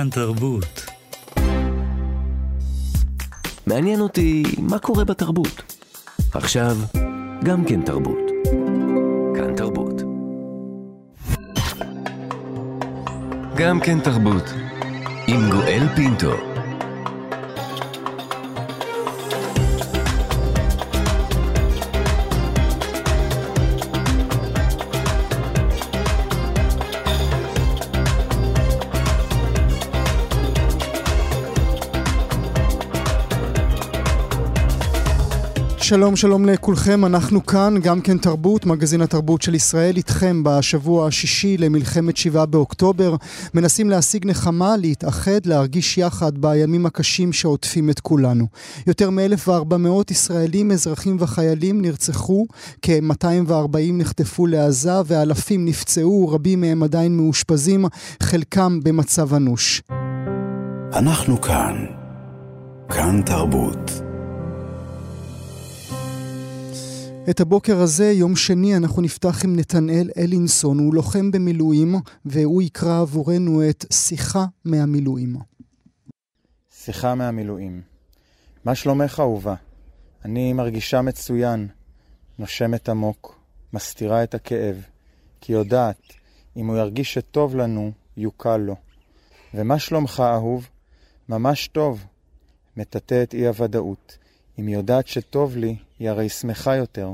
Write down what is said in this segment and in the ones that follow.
כאן תרבות. מעניין אותי מה קורה בתרבות. עכשיו, גם כן תרבות. כאן תרבות. גם כן תרבות. עם גואל פינטו. שלום שלום לכולכם, אנחנו כאן, גם כן תרבות, מגזין התרבות של ישראל, איתכם בשבוע השישי למלחמת שבעה באוקטובר. מנסים להשיג נחמה, להתאחד, להרגיש יחד בימים הקשים שעוטפים את כולנו. יותר מ-1,400 ישראלים, אזרחים וחיילים נרצחו, כ-240 נחטפו לעזה ואלפים נפצעו, רבים מהם עדיין מאושפזים, חלקם במצב אנוש. אנחנו כאן. כאן תרבות. את הבוקר הזה, יום שני, אנחנו נפתח עם נתנאל אלינסון, הוא לוחם במילואים, והוא יקרא עבורנו את שיחה מהמילואים. שיחה מהמילואים. מה שלומך, אהובה? אני מרגישה מצוין, נושמת עמוק, מסתירה את הכאב, כי יודעת, אם הוא ירגיש שטוב לנו, יוקל לו. ומה שלומך, אהוב? ממש טוב. מטאטא את אי-הוודאות. אם יודעת שטוב לי, היא הרי שמחה יותר.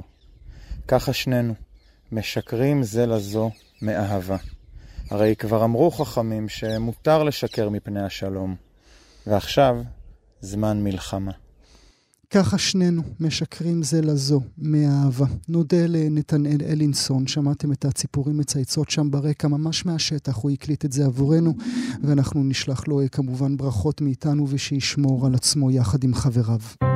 ככה שנינו, משקרים זה לזו מאהבה. הרי כבר אמרו חכמים שמותר לשקר מפני השלום, ועכשיו זמן מלחמה. ככה שנינו משקרים זה לזו מאהבה. נודה לנתנאל אלינסון, שמעתם את הציפורים מצייצות שם ברקע, ממש מהשטח, הוא הקליט את זה עבורנו, ואנחנו נשלח לו כמובן ברכות מאיתנו ושישמור על עצמו יחד עם חבריו.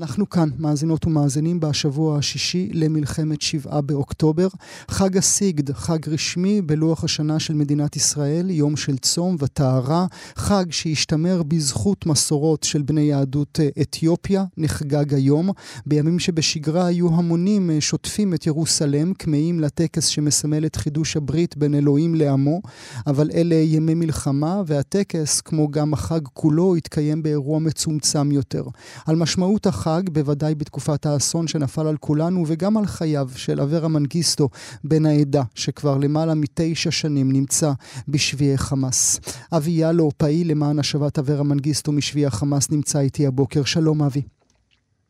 אנחנו כאן, מאזינות ומאזינים, בשבוע השישי למלחמת שבעה באוקטובר. חג הסיגד, חג רשמי בלוח השנה של מדינת ישראל, יום של צום וטהרה, חג שהשתמר בזכות מסורות של בני יהדות אה, אתיופיה, נחגג היום. בימים שבשגרה היו המונים אה, שוטפים את ירוסלם, כמהים לטקס שמסמל את חידוש הברית בין אלוהים לעמו, אבל אלה ימי מלחמה, והטקס, כמו גם החג כולו, התקיים באירוע מצומצם יותר. על משמעות החג החג, בוודאי בתקופת האסון שנפל על כולנו, וגם על חייו של אברה מנגיסטו בן העדה, שכבר למעלה מתשע שנים נמצא בשביעי חמאס. אבי יאלו, פעיל למען השבת אברה מנגיסטו משביעי החמאס, נמצא איתי הבוקר. שלום אבי.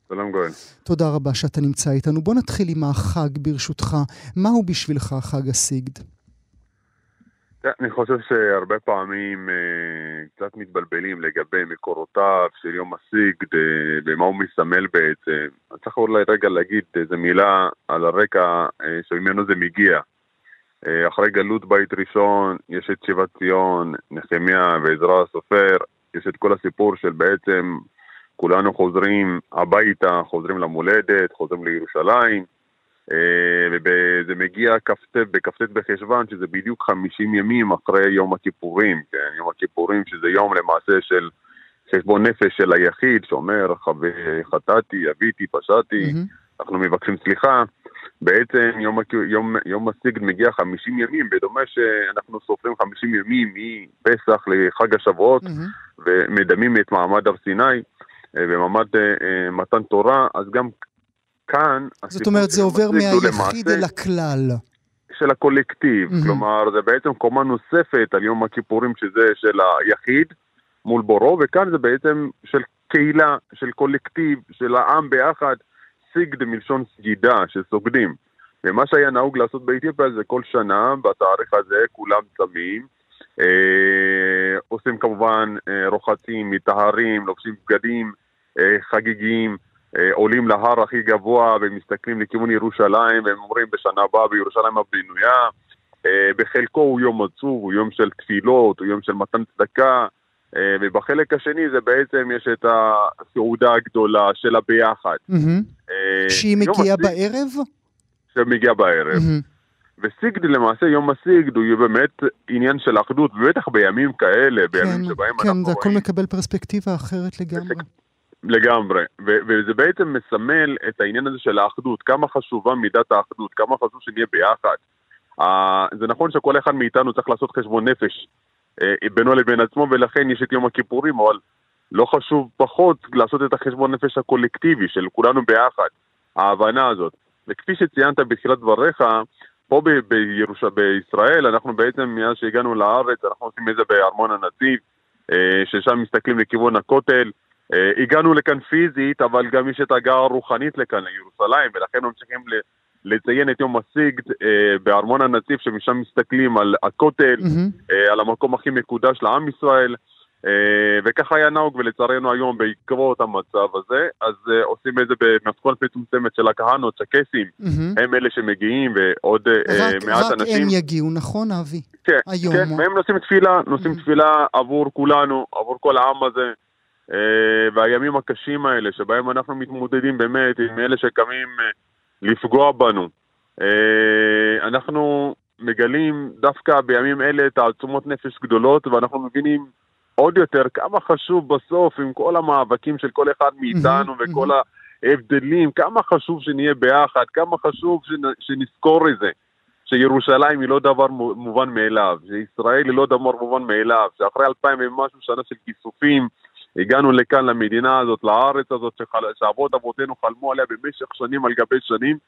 שלום גואל. תודה רבה שאתה נמצא איתנו. בוא נתחיל עם החג ברשותך. מהו בשבילך חג הסיגד? אני חושב שהרבה פעמים אה, קצת מתבלבלים לגבי מקורותיו של יום הסיגד אה, ומה הוא מסמל בעצם. צריך אולי רגע להגיד איזה מילה על הרקע אה, שממנו זה מגיע. אה, אחרי גלות בית ראשון יש את שיבת ציון, נחמיה ועזרא הסופר, יש את כל הסיפור של בעצם כולנו חוזרים הביתה, חוזרים למולדת, חוזרים לירושלים. אה, וזה מגיע כ"ט בכ"ט בחשוון, שזה בדיוק 50 ימים אחרי יום הכיפורים, כן? יום הכיפורים שזה יום למעשה של חשבון נפש של היחיד, שאומר חטאתי, אביתי, פשעתי, mm-hmm. אנחנו מבקשים סליחה. בעצם יום, יום, יום הסיגד מגיע 50 ימים, בדומה שאנחנו סופרים 50 ימים מפסח לחג השבועות, mm-hmm. ומדמים את מעמד הר סיני. במעמד uh, uh, מתן תורה, אז גם כאן... זאת אומרת, זה עובר מהיחיד אל הכלל. של הקולקטיב, mm-hmm. כלומר, זה בעצם קומה נוספת על יום הכיפורים שזה של היחיד מול בורו, וכאן זה בעצם של קהילה, של קולקטיב, של העם ביחד, סיגד מלשון סגידה, שסוגדים. ומה שהיה נהוג לעשות באתיופיה זה כל שנה, בתאריך הזה כולם צמים, אה, עושים כמובן אה, רוחצים, מטהרים, לובשים בגדים אה, חגיגיים, עולים להר הכי גבוה ומסתכלים לכיוון ירושלים והם אומרים בשנה הבאה בירושלים הבנויה. אה, בחלקו הוא יום עצוב, הוא יום של תפילות, הוא יום של מתן צדקה, אה, ובחלק השני זה בעצם יש את הסעודה הגדולה של הביחד. שהיא מגיעה בערב? שמגיעה בערב. וסיגד למעשה, יום הסיגד הוא באמת עניין של אחדות, ובטח בימים כאלה, בימים כן, שבהם כן, אנחנו רואים... כן, זה הכל מקבל פרספקטיבה אחרת לגמרי. לגמרי, ו- וזה בעצם מסמל את העניין הזה של האחדות, כמה חשובה מידת האחדות, כמה חשוב שנהיה ביחד. Uh, זה נכון שכל אחד מאיתנו צריך לעשות חשבון נפש uh, בינו לבין עצמו, ולכן יש את יום הכיפורים, אבל לא חשוב פחות לעשות את החשבון נפש הקולקטיבי של כולנו ביחד, ההבנה הזאת. וכפי שציינת בתחילת דבריך, פה ב- בירוש... בישראל, אנחנו בעצם, מאז שהגענו לארץ, אנחנו עושים את זה בארמון הנציב, uh, ששם מסתכלים לכיוון הכותל. אה, הגענו לכאן פיזית, אבל גם יש את ההגעה הרוחנית לכאן, לירושלים, ולכן ממשיכים לציין את יום הסיגד אה, בארמון הנציב, שמשם מסתכלים על הכותל, mm-hmm. על המקום הכי מקודש לעם ישראל. וככה היה נהוג, ולצערנו היום בעקבות המצב הזה, אז עושים את זה במתכונת מצומצמת של הכהנות, צ'קסים, mm-hmm. הם אלה שמגיעים, ועוד רק, מעט רק אנשים. רק הם יגיעו, נכון, אבי? כן, היום. כן, והם נושאים תפילה, נושאים mm-hmm. תפילה עבור כולנו, עבור כל העם הזה. אה, והימים הקשים האלה, שבהם אנחנו מתמודדים באמת עם אלה שקמים אה, לפגוע בנו. אה, אנחנו מגלים דווקא בימים אלה תעצומות נפש גדולות, ואנחנו מבינים עוד יותר כמה חשוב בסוף, עם כל המאבקים של כל אחד מאיתנו וכל ההבדלים, כמה חשוב שנהיה ביחד, כמה חשוב שנזכור את זה. שירושלים היא לא דבר מובן מאליו, שישראל היא לא דבר מובן מאליו, שאחרי אלפיים ומשהו שנה של כיסופים, הגענו לכאן, למדינה הזאת, לארץ הזאת. שאבות אבותינו חלמו עליה במשך שנים על גבי שנים,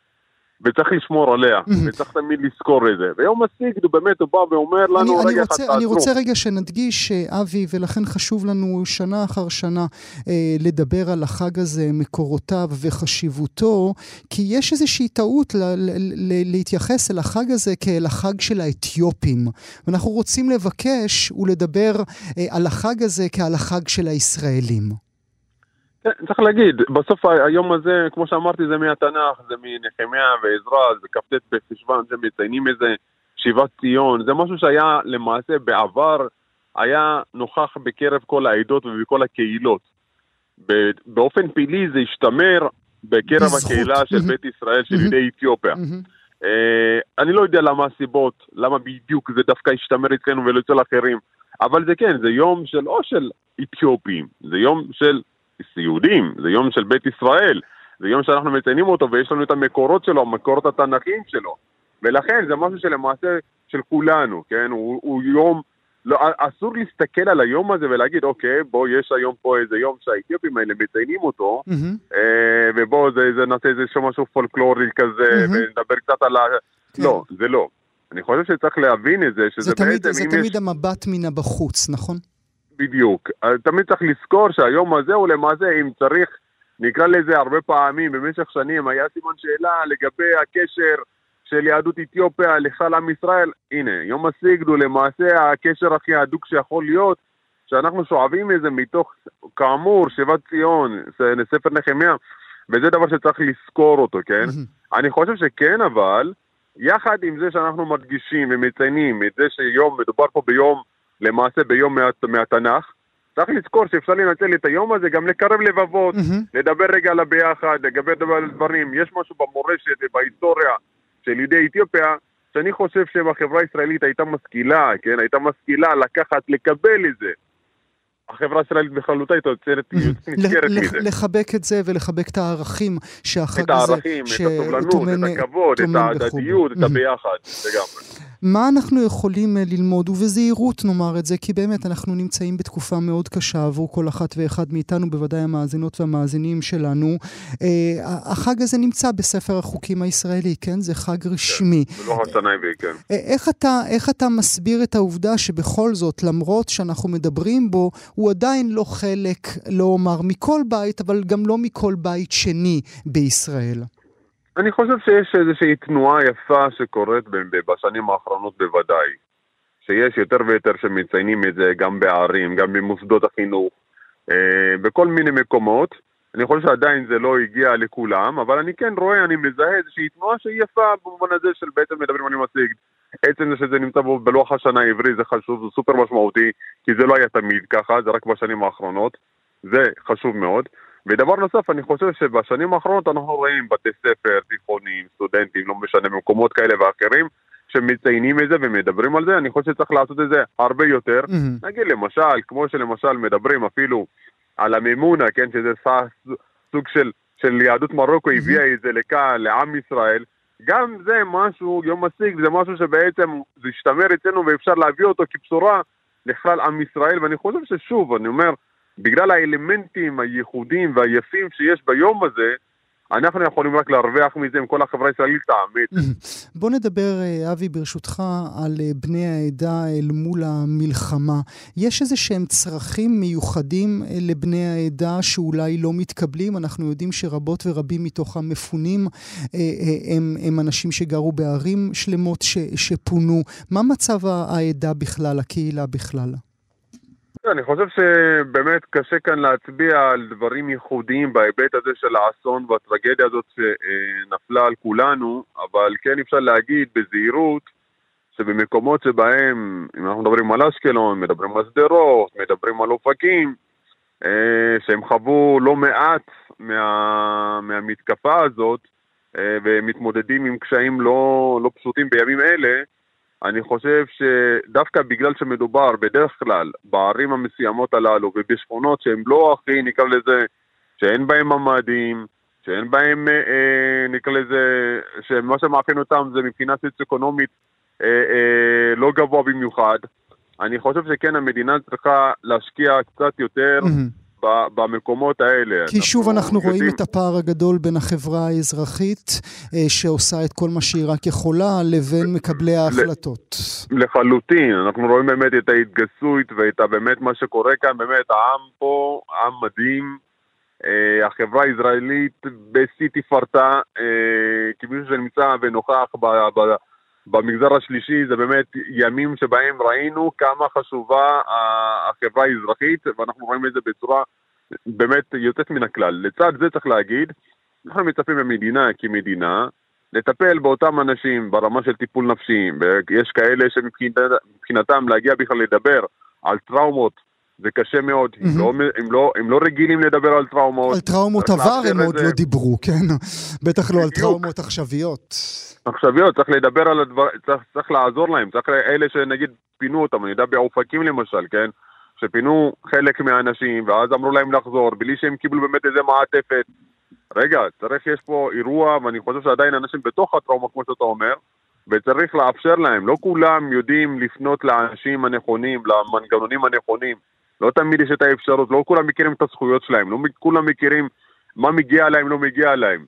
וצריך לשמור עליה, וצריך תמיד לזכור את זה. ויום הסיגד הוא באמת, הוא בא ואומר לנו, אני, רגע אחד, תעצרו. אני רוצה רגע שנדגיש, אה, אבי, ולכן חשוב לנו שנה אחר שנה אה, לדבר על החג הזה, מקורותיו וחשיבותו, כי יש איזושהי טעות ל, ל, ל, להתייחס אל החג הזה כאל החג של האתיופים. ואנחנו רוצים לבקש ולדבר אה, על החג הזה כעל החג של הישראלים. כן, צריך להגיד, בסוף היום הזה, כמו שאמרתי, זה מהתנ"ך, זה מנחמיה ועזרא, זה כ"ט בחשוון, זה מציינים איזה שיבת ציון, זה משהו שהיה למעשה בעבר, היה נוכח בקרב כל העדות ובכל הקהילות. באופן פעילי זה השתמר בקרב בזכות. הקהילה של בית ישראל, של יהודי אתיופיה. אה, אני לא יודע למה הסיבות, למה בדיוק זה דווקא השתמר אצלנו ולא אצל אחרים, אבל זה כן, זה יום של, או של אתיופים, זה יום של יהודים, זה יום של בית ישראל, זה יום שאנחנו מציינים אותו ויש לנו את המקורות שלו, המקורות התנ"כיים שלו. ולכן זה משהו שלמעשה של כולנו, כן? הוא, הוא יום, לא, אסור להסתכל על היום הזה ולהגיד, אוקיי, בוא, יש היום פה איזה יום שהאתיופים האלה מציינים אותו, mm-hmm. אה, ובוא, זה, זה נעשה איזה משהו פולקלורי כזה, mm-hmm. ונדבר קצת על ה... כן. לא, זה לא. אני חושב שצריך להבין את זה, שזה זה בעצם... תמיד, זה תמיד יש... המבט מן הבחוץ, נכון? בדיוק. תמיד צריך לזכור שהיום הזה הוא למעשה, אם צריך, נקרא לזה הרבה פעמים, במשך שנים, היה סימן שאלה לגבי הקשר של יהדות אתיופיה לכלל עם ישראל. הנה, יום הסיגד הוא למעשה הקשר הכי הדוק שיכול להיות, שאנחנו שואבים מזה מתוך, כאמור, שיבת ציון, ספר נחמיה, וזה דבר שצריך לזכור אותו, כן? אני חושב שכן, אבל, יחד עם זה שאנחנו מדגישים ומציינים את זה שיום, מדובר פה ביום למעשה ביום מה, מהתנ"ך. צריך לזכור שאפשר לנצל את היום הזה גם לקרב לבבות, mm-hmm. לדבר רגע על הביחד, לדבר על דברים. יש משהו במורשת ובהיסטוריה של יהודי אתיופיה, שאני חושב שבחברה הישראלית הייתה משכילה, כן? הייתה משכילה לקחת, לקבל את זה. החברה הישראלית בכללותה הייתה יוצרת נזכרת מזה. לחבק את זה ולחבק את הערכים שהחג הזה... את הערכים, את הסובלנות, את הכבוד, את ההדדיות, את הביחד, לגמרי. מה אנחנו יכולים אה, ללמוד, ובזהירות נאמר את זה, כי באמת אנחנו נמצאים בתקופה מאוד קשה עבור כל אחת ואחד מאיתנו, בוודאי המאזינות והמאזינים שלנו. אה, החג הזה נמצא בספר החוקים הישראלי, כן? זה חג רשמי. כן, בלוח השנה העברי, כן. אה, איך אתה, איך אתה מסביר את העובדה שבכל זאת, למרות שאנחנו מדברים בו, הוא עדיין לא חלק, לא אומר מכל בית, אבל גם לא מכל בית שני בישראל? אני חושב שיש איזושהי תנועה יפה שקורית בשנים האחרונות בוודאי. שיש יותר ויותר שמציינים את זה גם בערים, גם במוסדות החינוך, אה, בכל מיני מקומות. אני חושב שעדיין זה לא הגיע לכולם, אבל אני כן רואה, אני מזהה איזושהי תנועה שהיא יפה במובן הזה של בעצם מדברים על הסיגד. עצם זה שזה נמצא בו בלוח השנה העברי זה חשוב, זה סופר משמעותי, כי זה לא היה תמיד ככה, זה רק בשנים האחרונות. זה חשוב מאוד. ודבר נוסף, אני חושב שבשנים האחרונות אנחנו רואים בתי ספר, תיכונים, סטודנטים, לא משנה, במקומות כאלה ואחרים, שמציינים את זה ומדברים על זה, אני חושב שצריך לעשות את זה הרבה יותר. Mm-hmm. נגיד למשל, כמו שלמשל מדברים אפילו על המימונה, כן, שזה סוג של, של יהדות מרוקו הביאה את זה לכאן, לעם ישראל, גם זה משהו, יום הסיגד זה משהו שבעצם זה השתמר אצלנו ואפשר להביא אותו כבשורה לכלל עם ישראל, ואני חושב ששוב, אני אומר, בגלל האלמנטים הייחודיים והיפים שיש ביום הזה, אנחנו יכולים רק להרוויח מזה אם כל החברה הישראלית תאמץ. בוא נדבר, אה, אבי, ברשותך, על אה, בני העדה אל מול המלחמה. יש איזה שהם צרכים מיוחדים אה, לבני העדה שאולי לא מתקבלים? אנחנו יודעים שרבות ורבים מתוך המפונים הם, הם אנשים שגרו בערים שלמות ש, שפונו. מה מצב העדה בכלל, הקהילה בכלל? אני חושב שבאמת קשה כאן להצביע על דברים ייחודיים בהיבט הזה של האסון והטרגדיה הזאת שנפלה על כולנו, אבל כן אפשר להגיד בזהירות שבמקומות שבהם, אם אנחנו מדברים על אשקלון, מדברים על שדרות, מדברים על אופקים, אה, שהם חוו לא מעט מה, מהמתקפה הזאת אה, ומתמודדים עם קשיים לא, לא פשוטים בימים אלה, אני חושב שדווקא בגלל שמדובר בדרך כלל בערים המסוימות הללו ובשכונות שהן לא הכי, נקרא לזה, שאין בהן ממ"דים, שאין בהן, אה, אה, נקרא לזה, שמה שמאפיין אותם זה מבחינה סוציו-אקונומית אה, אה, לא גבוה במיוחד. אני חושב שכן המדינה צריכה להשקיע קצת יותר mm-hmm. במקומות האלה. כי שוב אנחנו יודעים... רואים את הפער הגדול בין החברה האזרחית, אה, שעושה את כל מה שהיא רק יכולה, לבין מקבלי ההחלטות. לחלוטין, אנחנו רואים באמת את ההתגסות ואת באמת מה שקורה כאן, באמת העם פה, עם מדהים. Uh, החברה הישראלית בשיא תפארתה, uh, כמישהו שנמצא ונוכח ב, ב, במגזר השלישי, זה באמת ימים שבהם ראינו כמה חשובה החברה האזרחית, ואנחנו רואים את זה בצורה באמת יוצאת מן הכלל. לצד זה צריך להגיד, אנחנו מצפים במדינה כמדינה לטפל באותם אנשים ברמה של טיפול נפשי, ויש כאלה שמבחינתם להגיע בכלל לדבר על טראומות זה קשה מאוד, mm-hmm. הם, לא, הם, לא, הם לא רגילים לדבר על טראומות. על טראומות עבר הם עוד לא דיברו, כן? בטח לא על טראומות עכשוויות. עכשוויות, צריך לדבר על הדבר, צריך, צריך לעזור להם, צריך אלה שנגיד פינו אותם, אני יודע באופקים למשל, כן? שפינו חלק מהאנשים, ואז אמרו להם לחזור, בלי שהם קיבלו באמת איזה מעטפת. רגע, צריך, יש פה אירוע, ואני חושב שעדיין אנשים בתוך הטראומה, כמו שאתה אומר, וצריך לאפשר להם. לא כולם יודעים לפנות לאנשים הנכונים, למנגנונים הנכונים. לא תמיד יש את האפשרות, לא כולם מכירים את הזכויות שלהם, לא כולם מכירים מה מגיע להם, לא מגיע להם.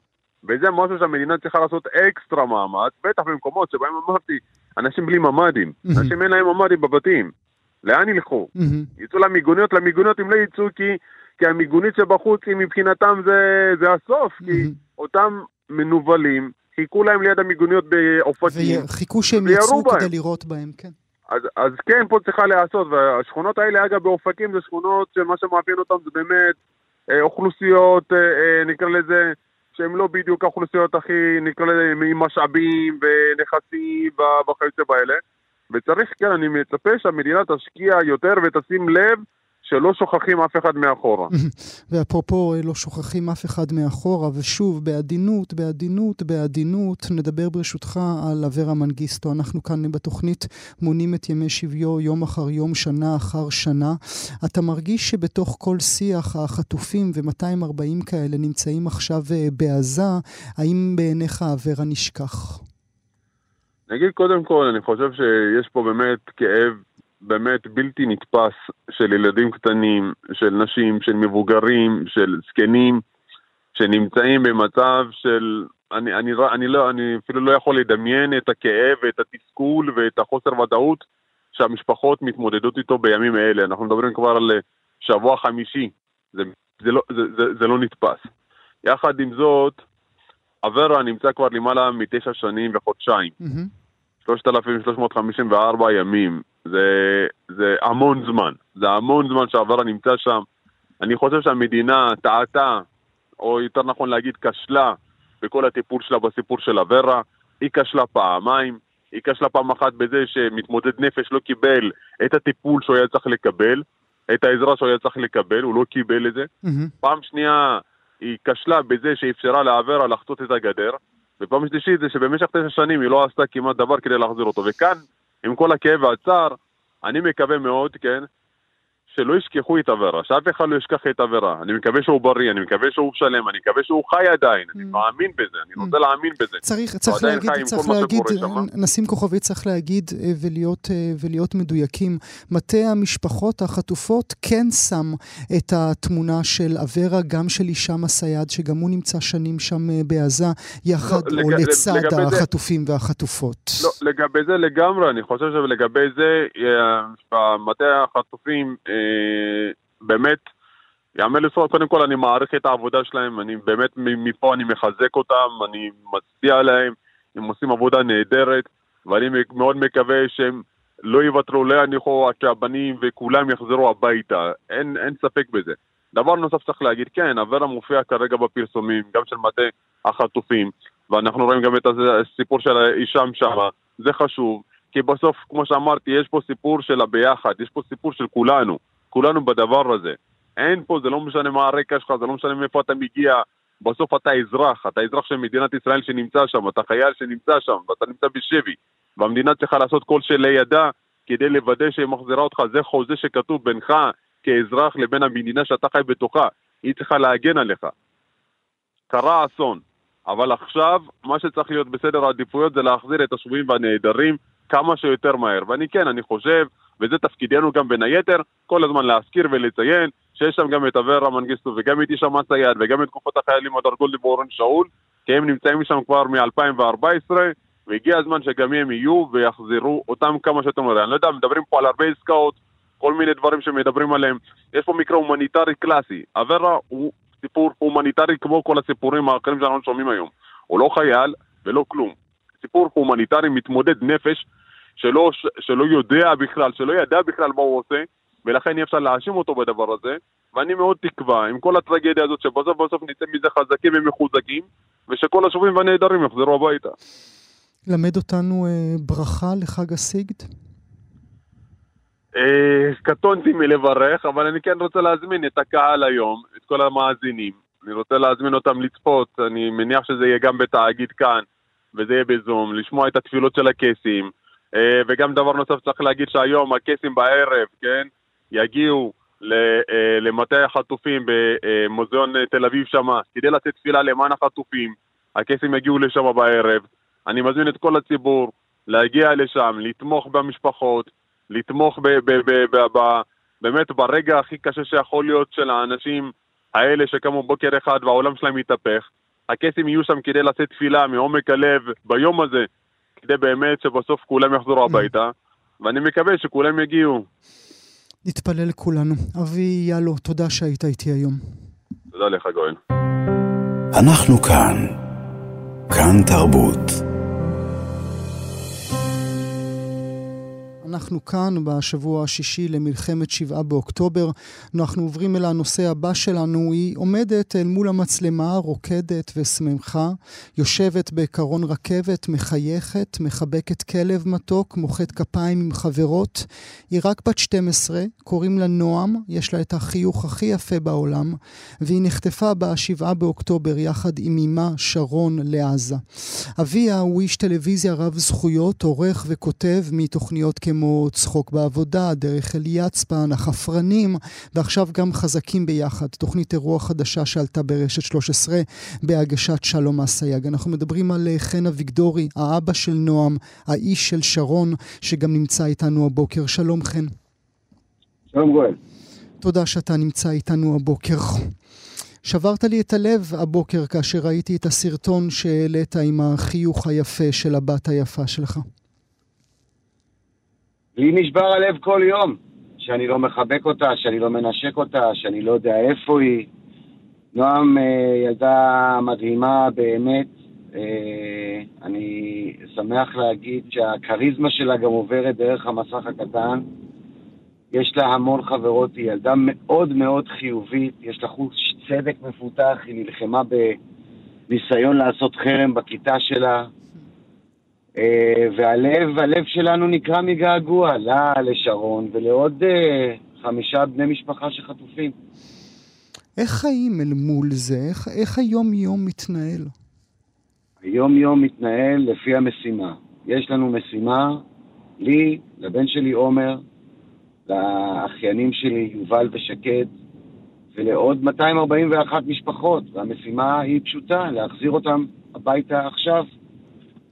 וזה משהו שהמדינה צריכה לעשות אקסטרה מאמץ, בטח במקומות שבהם אמרתי, אנשים בלי ממ"דים. אנשים אין להם ממ"דים בבתים. לאן ילכו? יצאו למיגוניות, למיגוניות הם לא יצאו כי, כי המיגונית שבחוץ היא מבחינתם זה, זה הסוף. כי אותם מנוולים חיכו להם ליד המיגוניות באופקים. וחיכו שהם יצאו כדי לירות בהם, כן. אז, אז כן, פה צריכה להיעשות, והשכונות האלה, אגב, באופקים זה שכונות שמה שמאפיין אותן זה באמת אה, אוכלוסיות, אה, אה, נקרא לזה, שהן לא בדיוק האוכלוסיות הכי, נקרא לזה, עם משאבים ונכסים וכיוצא באלה. וצריך, כן, אני מצפה שהמדינה תשקיע יותר ותשים לב שלא שוכחים אף אחד מאחורה. ואפרופו לא שוכחים אף אחד מאחורה, ושוב, בעדינות, בעדינות, בעדינות, נדבר ברשותך על אברה מנגיסטו. אנחנו כאן בתוכנית מונים את ימי שביו יום אחר יום, שנה אחר שנה. אתה מרגיש שבתוך כל שיח החטופים ו-240 כאלה נמצאים עכשיו אה, בעזה, האם בעיניך אברה נשכח? נגיד קודם כל, אני חושב שיש פה באמת כאב באמת בלתי נתפס של ילדים קטנים, של נשים, של מבוגרים, של זקנים, שנמצאים במצב של... אני, אני, אני, לא, אני אפילו לא יכול לדמיין את הכאב ואת התסכול ואת החוסר ודאות שהמשפחות מתמודדות איתו בימים אלה. אנחנו מדברים כבר על שבוע חמישי, זה, זה, לא, זה, זה, זה לא נתפס. יחד עם זאת, אברה נמצא כבר למעלה מתשע שנים וחודשיים. Mm-hmm. 3,354 ימים. זה, זה המון זמן. זה המון זמן שעברה נמצא שם. אני חושב שהמדינה טעתה, או יותר נכון להגיד כשלה, בכל הטיפול שלה בסיפור של אברה. היא כשלה פעמיים. היא כשלה פעם אחת בזה שמתמודד נפש לא קיבל את הטיפול שהוא היה צריך לקבל, את העזרה שהוא היה צריך לקבל, הוא לא קיבל את זה. Mm-hmm. פעם שנייה, היא כשלה בזה שאפשרה לאברה לחצות את הגדר. ופעם שלישית זה שבמשך תשע שנים היא לא עשתה כמעט דבר כדי להחזיר אותו. וכאן, עם כל הכאב והצער, אני מקווה מאוד, כן, שלא ישכחו את אברה, שאף אחד לא ישכח את אברה. אני מקווה שהוא בריא, אני מקווה שהוא שלם, אני מקווה שהוא חי עדיין, אני mm. מאמין בזה, אני רוצה mm. להאמין בזה. צריך, צריך להגיד, צריך להגיד, נשים כוכבית צריך להגיד אה, ולהיות, אה, ולהיות מדויקים. מטה המשפחות החטופות כן שם את התמונה של אברה, גם של הישאם אסייד, שגם הוא נמצא שנים שם אה, בעזה, יחד לא, או לג... לצד החטופים זה... והחטופות. לא, לגבי זה לגמרי, אני חושב שלגבי זה, מטה החטופים, אה, באמת, יאמר לזכות, קודם כל אני מעריך את העבודה שלהם, אני באמת מפה אני מחזק אותם, אני מצדיע להם, הם עושים עבודה נהדרת, ואני מאוד מקווה שהם לא יוותרו, לא יניחו עד שהבנים וכולם יחזרו הביתה, אין, אין ספק בזה. דבר נוסף צריך להגיד, כן, אברה מופיע כרגע בפרסומים, גם של מטה החטופים, ואנחנו רואים גם את הסיפור של הישאם שם, זה חשוב, כי בסוף, כמו שאמרתי, יש פה סיפור של הביחד, יש פה סיפור של כולנו, כולנו בדבר הזה. אין פה, זה לא משנה מה הרקע שלך, זה לא משנה מאיפה אתה מגיע, בסוף אתה אזרח, אתה אזרח של מדינת ישראל שנמצא שם, אתה חייל שנמצא שם, ואתה נמצא בשבי, והמדינה צריכה לעשות כל שלידה כדי לוודא שהיא מחזירה אותך, זה חוזה שכתוב בינך כאזרח לבין המדינה שאתה חי בתוכה, היא צריכה להגן עליך. קרה אסון, אבל עכשיו מה שצריך להיות בסדר העדיפויות זה להחזיר את השבויים והנעדרים כמה שיותר מהר. ואני כן, אני חושב, וזה תפקידנו גם בין היתר, כל הזמן להזכיר ולציין שיש שם גם את אברה מנגיסטו וגם את אישה מסייד וגם את תקופת החיילים הדר גולדי ואורן שאול, כי הם נמצאים שם כבר מ-2014, והגיע הזמן שגם הם יהיו ויחזירו אותם כמה שיותר מהר. אני לא יודע, מדברים פה על הרבה עסקאות, כל מיני דברים שמדברים עליהם. יש פה מקרה הומניטרי קלאסי. אברה הוא סיפור הומניטרי כמו כל הסיפורים האחרים שאנחנו שומעים היום. הוא לא חייל ולא כלום. סיפור הומניטרי מתמודד נפש שלא, שלא יודע בכלל, שלא ידע בכלל מה הוא עושה, ולכן אי אפשר להאשים אותו בדבר הזה, ואני מאוד תקווה, עם כל הטרגדיה הזאת, שבסוף בסוף נצא מזה חזקים ומחוזקים, ושכל השבויים והנעדרים יחזרו הביתה. למד אותנו אה, ברכה לחג הסיגד? אה, קטונתי מלברך, אבל אני כן רוצה להזמין את הקהל היום, את כל המאזינים. אני רוצה להזמין אותם לצפות, אני מניח שזה יהיה גם בתאגיד כאן, וזה יהיה בזום, לשמוע את התפילות של הקייסים. אה, וגם דבר נוסף צריך להגיד שהיום הקייסים בערב, כן, יגיעו אה, למטה החטופים במוזיאון תל אביב שמה, כדי לתת תפילה למען החטופים. הקייסים יגיעו לשם בערב. אני מזמין את כל הציבור להגיע לשם, לתמוך במשפחות, לתמוך ב, ב, ב, ב, ב, באמת ברגע הכי קשה שיכול להיות של האנשים האלה שקמו בוקר אחד והעולם שלהם מתהפך. הקייסים יהיו שם כדי לתת תפילה מעומק הלב ביום הזה, כדי באמת שבסוף כולם יחזרו הביתה, ואני מקווה שכולם יגיעו. נתפלל כולנו. אבי יאלו, תודה שהיית איתי היום. תודה לך, גואל. אנחנו כאן. כאן תרבות. אנחנו כאן בשבוע השישי למלחמת שבעה באוקטובר. אנחנו עוברים אל הנושא הבא שלנו. היא עומדת אל מול המצלמה, רוקדת ושמחה, יושבת בקרון רכבת, מחייכת, מחבקת כלב מתוק, מוחאת כפיים עם חברות. היא רק בת 12, קוראים לה נועם, יש לה את החיוך הכי יפה בעולם, והיא נחטפה בשבעה באוקטובר יחד עם אמה שרון לעזה. אביה הוא איש טלוויזיה רב זכויות, עורך וכותב מתוכניות כמו כמו צחוק בעבודה, דרך אליצפן, החפרנים, ועכשיו גם חזקים ביחד, תוכנית אירוע חדשה שעלתה ברשת 13 בהגשת שלום אסייג. אנחנו מדברים על אה, חן אביגדורי, האבא של נועם, האיש של שרון, שגם נמצא איתנו הבוקר. שלום חן. שלום גואל. תודה שאתה נמצא איתנו הבוקר. שברת לי את הלב הבוקר כאשר ראיתי את הסרטון שהעלית עם החיוך היפה של הבת היפה שלך. לי נשבר הלב כל יום, שאני לא מחבק אותה, שאני לא מנשק אותה, שאני לא יודע איפה היא. נועם אה, ילדה מדהימה באמת. אה, אני שמח להגיד שהכריזמה שלה גם עוברת דרך המסך הקטן. יש לה המון חברות, היא ילדה מאוד מאוד חיובית, יש לה חוץ צדק מפותח, היא נלחמה בניסיון לעשות חרם בכיתה שלה, והלב, הלב שלנו נקרע מגעגוע, לה, לשרון ולעוד אה, חמישה בני משפחה שחטופים. איך חיים אל מול זה? איך, איך היום-יום מתנהל? היום-יום מתנהל לפי המשימה. יש לנו משימה, לי, לבן שלי עומר, לאחיינים שלי, יובל ושקד, ולעוד 241 משפחות, והמשימה היא פשוטה, להחזיר אותם הביתה עכשיו.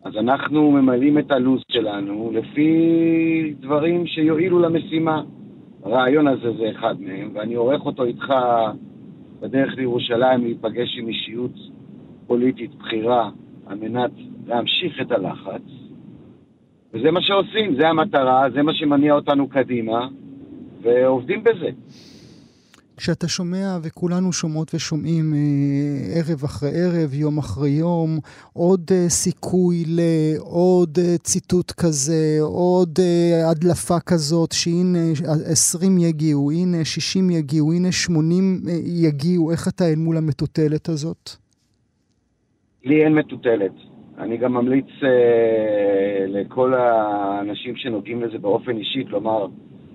אז אנחנו ממלאים את הלו"ז שלנו לפי דברים שיועילו למשימה. הרעיון הזה זה אחד מהם, ואני עורך אותו איתך בדרך לירושלים להיפגש עם אישיות פוליטית בכירה על מנת להמשיך את הלחץ. וזה מה שעושים, זה המטרה, זה מה שמניע אותנו קדימה, ועובדים בזה. כשאתה שומע, וכולנו שומעות ושומעים אה, ערב אחרי ערב, יום אחרי יום, עוד אה, סיכוי לעוד אה, ציטוט כזה, עוד הדלפה כזאת, שהנה 20 יגיעו, הנה 60 יגיעו, הנה 80 יגיעו, איך אתה אל מול המטוטלת הזאת? לי אין מטוטלת. אני גם ממליץ אה, לכל האנשים שנוגעים לזה באופן אישי, כלומר,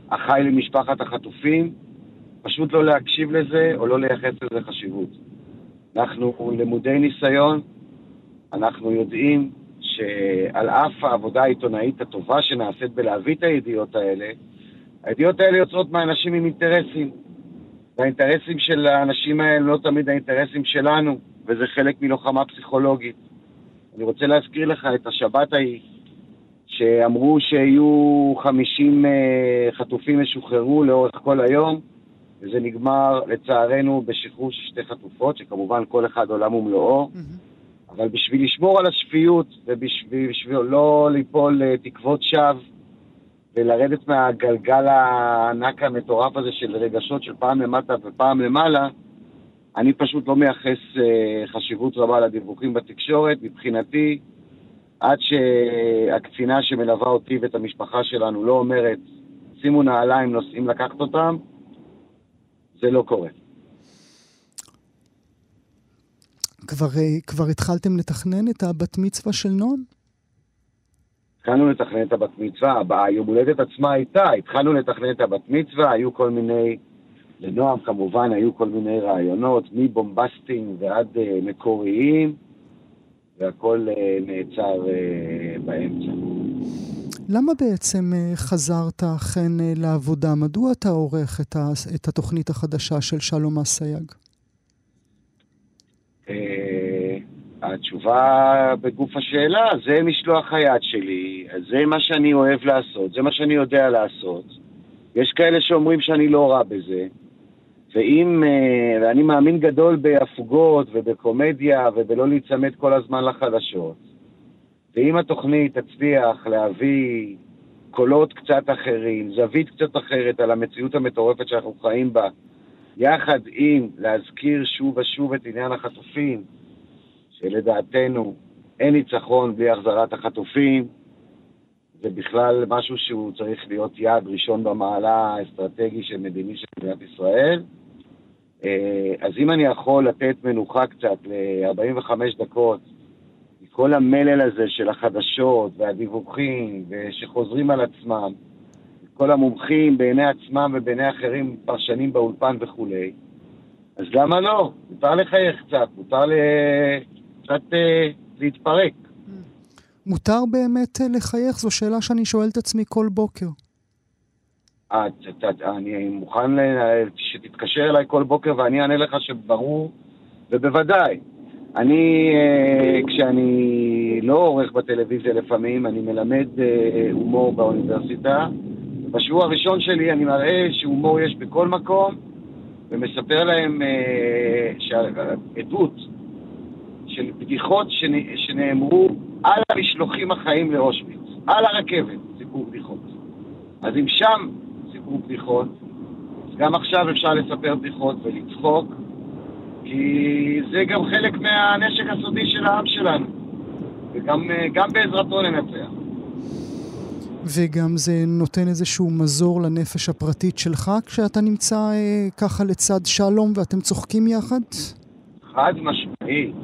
אחיי למשפחת החטופים, פשוט לא להקשיב לזה או לא לייחס לזה חשיבות. אנחנו למודי ניסיון, אנחנו יודעים שעל אף העבודה העיתונאית הטובה שנעשית בלהביא את הידיעות האלה, הידיעות האלה יוצאות מאנשים עם אינטרסים. והאינטרסים של האנשים האלה לא תמיד האינטרסים שלנו, וזה חלק מלוחמה פסיכולוגית. אני רוצה להזכיר לך את השבת ההיא, שאמרו שיהיו 50 אה, חטופים ישוחררו לאורך כל היום, וזה נגמר, לצערנו, בשחרור של שתי חטופות, שכמובן כל אחד עולם ומלואו. Mm-hmm. אבל בשביל לשמור על השפיות, ובשביל לא ליפול לתקוות שווא, ולרדת מהגלגל הענק המטורף הזה של רגשות של פעם למטה ופעם למעלה, אני פשוט לא מייחס אה, חשיבות רבה לדיווחים בתקשורת. מבחינתי, עד שהקצינה שמלווה אותי ואת המשפחה שלנו לא אומרת, שימו נעליים, נוסעים לקחת אותם, זה לא קורה. כבר, אה, כבר התחלתם לתכנן את הבת מצווה של נועם? התחלנו לתכנן את הבת מצווה, היום הולדת עצמה הייתה, התחלנו לתכנן את הבת מצווה, היו כל מיני, לנועם כמובן היו כל מיני רעיונות, מבומבסטיים ועד uh, מקוריים, והכל uh, נעצר uh, באמצע. למה בעצם אה, חזרת אכן אה, לעבודה? מדוע אתה עורך את, ה, את התוכנית החדשה של שלום אסייג? אה, התשובה בגוף השאלה, זה משלוח היד שלי, זה מה שאני אוהב לעשות, זה מה שאני יודע לעשות. יש כאלה שאומרים שאני לא רע בזה, ואם, ואני מאמין גדול בהפוגות ובקומדיה ובלא להיצמד כל הזמן לחדשות. ואם התוכנית תצליח להביא קולות קצת אחרים, זווית קצת אחרת על המציאות המטורפת שאנחנו חיים בה, יחד עם להזכיר שוב ושוב את עניין החטופים, שלדעתנו אין ניצחון בלי החזרת החטופים, זה בכלל משהו שהוא צריך להיות יעד ראשון במעלה האסטרטגי של מדיני של מדינת ישראל. אה, אז אם אני יכול לתת מנוחה קצת ל-45 דקות כל המלל הזה של החדשות והדיווחים שחוזרים על עצמם, כל המומחים בעיני עצמם ובעיני אחרים, פרשנים באולפן וכולי, אז למה לא? מותר לחייך קצת, מותר קצת אה, להתפרק. מותר באמת אה, לחייך? זו שאלה שאני שואל את עצמי כל בוקר. אה, אני מוכן שתתקשר אליי כל בוקר ואני אענה לך שברור, ובוודאי. אני, אה, כשאני לא עורך בטלוויזיה לפעמים, אני מלמד אה, הומור באוניברסיטה. בשבוע הראשון שלי אני מראה שהומור יש בכל מקום, ומספר להם אה, עדות של בדיחות שנאמרו על המשלוחים החיים לאושוויץ, על הרכבת, סיפור בדיחות. אז אם שם סיפרו בדיחות, אז גם עכשיו אפשר לספר בדיחות ולצחוק. כי זה גם חלק מהנשק הסודי של העם שלנו, וגם אה, בעזרתו ננצח. וגם זה נותן איזשהו מזור לנפש הפרטית שלך כשאתה נמצא אה, ככה לצד שלום ואתם צוחקים יחד? חד משמעית.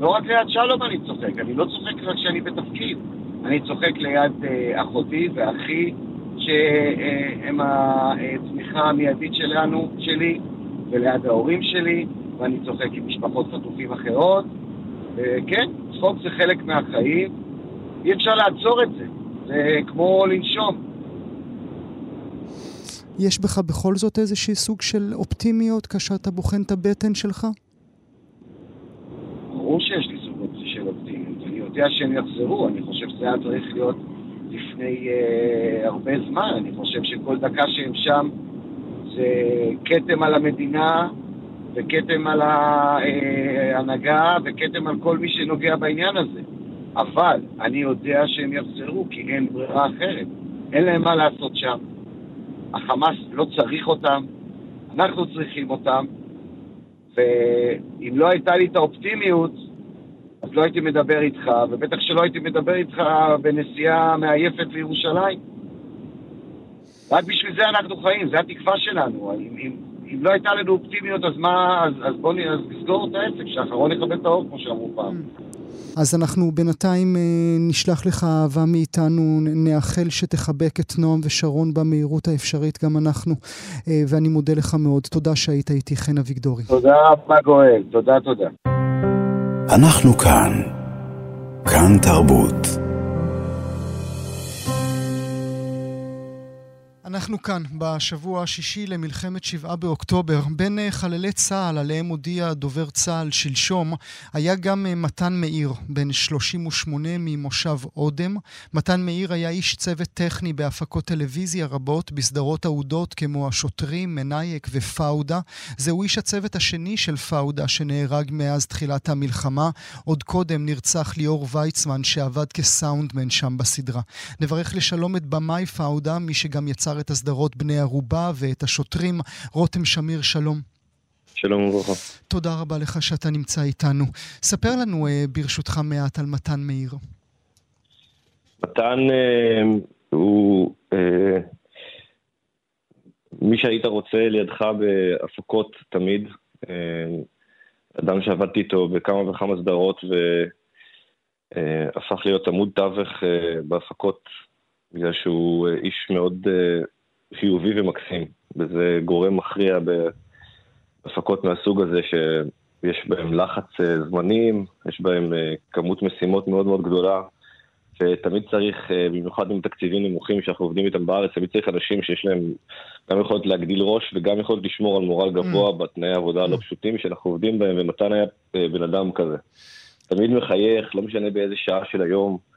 לא רק ליד שלום אני צוחק, אני לא צוחק רק כשאני בתפקיד. אני צוחק ליד אה, אחותי ואחי, שהם התמיכה המיידית שלנו, שלי, וליד ההורים שלי, ואני צוחק עם משפחות חטופים אחרות. כן, צחוק זה חלק מהחיים, אי אפשר לעצור את זה, זה כמו לנשום. יש בך בכל זאת איזשהי סוג של אופטימיות כאשר אתה בוחן את הבטן שלך? ברור שיש לי סוג של אופטימיות. אני יודע שהם יחזרו, אני חושב שזה היה צריך להיות לפני uh, הרבה זמן. אני חושב שכל דקה שהם שם זה כתם על המדינה וכתם על ההנהגה וכתם על כל מי שנוגע בעניין הזה. אבל אני יודע שהם יחזרו כי אין ברירה אחרת. אין להם מה לעשות שם. החמאס לא צריך אותם, אנחנו צריכים אותם, ואם לא הייתה לי את האופטימיות, אז לא הייתי מדבר איתך, ובטח שלא הייתי מדבר איתך בנסיעה מעייפת לירושלים. רק בשביל זה אנחנו חיים, זה התקווה שלנו. אם, אם, אם לא הייתה לנו אופטימיות, אז מה, אז, אז בואו נסגור את העסק, שאחרון יקבל את האור, כמו שאמרו פעם. אז אנחנו בינתיים אה, נשלח לך אהבה מאיתנו, נאחל שתחבק את נועם ושרון במהירות האפשרית, גם אנחנו. אה, ואני מודה לך מאוד. תודה שהיית איתי, חן אביגדורי. תודה רבה, גואל. תודה, תודה. אנחנו כאן. כאן תרבות. אנחנו כאן בשבוע השישי למלחמת שבעה באוקטובר. בין אה, חללי צה"ל, עליהם הודיע דובר צה"ל שלשום, היה גם אה, מתן מאיר, בן 38 ממושב אודם. מתן מאיר היה איש צוות טכני בהפקות טלוויזיה רבות, בסדרות אהודות כמו השוטרים, מנייק ופאודה. זהו איש הצוות השני של פאודה שנהרג מאז תחילת המלחמה. עוד קודם נרצח ליאור ויצמן שעבד כסאונדמן שם בסדרה. נברך לשלום את במאי פאודה, מי שגם יצר את הסדרות בני ערובה ואת השוטרים. רותם שמיר, שלום. שלום וברכה. תודה רבה לך שאתה נמצא איתנו. ספר לנו אה, ברשותך מעט על מתן מאיר. מתן אה, הוא אה, מי שהיית רוצה לידך בהפקות תמיד. אה, אדם שעבדתי איתו בכמה וכמה סדרות והפך להיות עמוד תווך אה, בהפקות בגלל שהוא אה, איש מאוד אה, חיובי ומקסים, וזה גורם מכריע בהפקות מהסוג הזה שיש בהם לחץ אה, זמנים, יש בהם כמות משימות מאוד מאוד גדולה, ותמיד צריך, במיוחד עם תקציבים נמוכים שאנחנו עובדים איתם בארץ, תמיד צריך אנשים שיש להם גם יכולת להגדיל ראש וגם יכולת לשמור על מורל גבוה mm. בתנאי העבודה הלא פשוטים שאנחנו עובדים בהם, ומתן היה בן אדם כזה. תמיד מחייך, לא משנה באיזה שעה של היום.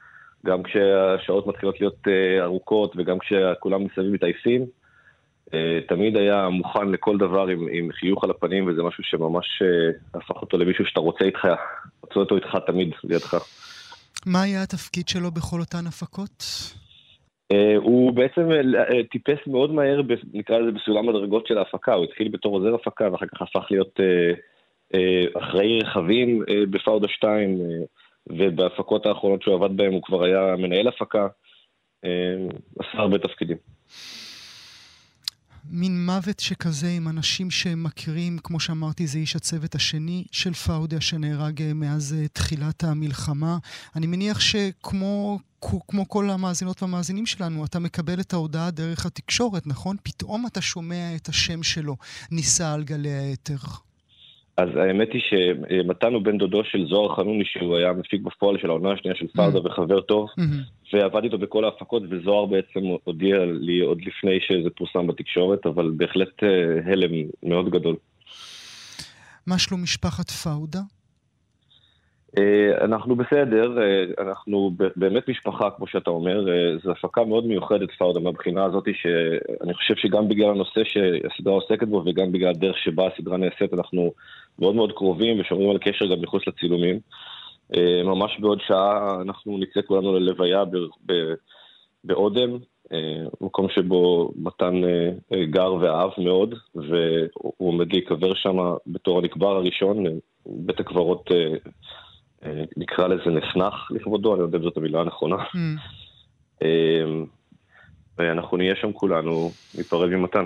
גם כשהשעות מתחילות להיות uh, ארוכות וגם כשכולם מסביב מתעייפים, uh, תמיד היה מוכן לכל דבר עם, עם חיוך על הפנים, וזה משהו שממש uh, הפך אותו למישהו שאתה רוצה איתך, רוצה אותו איתך תמיד לידך. מה היה התפקיד שלו בכל אותן הפקות? הוא בעצם טיפס מאוד מהר, נקרא לזה בסולם הדרגות של ההפקה, הוא התחיל בתור עוזר הפקה ואחר כך הפך להיות אחראי רכבים בפאודה 2, uh, ובהפקות האחרונות שהוא עבד בהן הוא כבר היה מנהל הפקה, אה, עשה הרבה תפקידים. מין מוות שכזה עם אנשים שמכירים, כמו שאמרתי, זה איש הצוות השני של פאודה שנהרג אה, מאז אה, תחילת המלחמה. אני מניח שכמו כמו כל המאזינות והמאזינים שלנו, אתה מקבל את ההודעה דרך התקשורת, נכון? פתאום אתה שומע את השם שלו נישא על גלי האתר. אז האמת היא שמתן הוא בן דודו של זוהר חנוני, שהוא היה מפיק בפועל של העונה השנייה של פאודה mm-hmm. וחבר טוב, mm-hmm. ועבד איתו בכל ההפקות, וזוהר בעצם הודיע לי עוד לפני שזה פורסם בתקשורת, אבל בהחלט אה, הלם מאוד גדול. מה שלום משפחת פאודה? אה, אנחנו בסדר, אה, אנחנו באמת משפחה, כמו שאתה אומר, אה, זו הפקה מאוד מיוחדת פאודה מהבחינה הזאת, שאני חושב שגם בגלל הנושא שהסדרה עוסקת בו וגם בגלל הדרך שבה הסדרה נעשית, אנחנו מאוד מאוד קרובים ושומרים על קשר גם מחוץ לצילומים. ממש בעוד שעה אנחנו נצא כולנו ללוויה באודם, מקום שבו מתן גר ואהב מאוד, והוא עומד להיקבר שם בתור הנקבר הראשון, בית הקברות נקרא לזה נחנך לכבודו, אני יודע אם זאת המילה הנכונה. Mm. אמ, ואנחנו נהיה שם כולנו, ניפרד ממתן.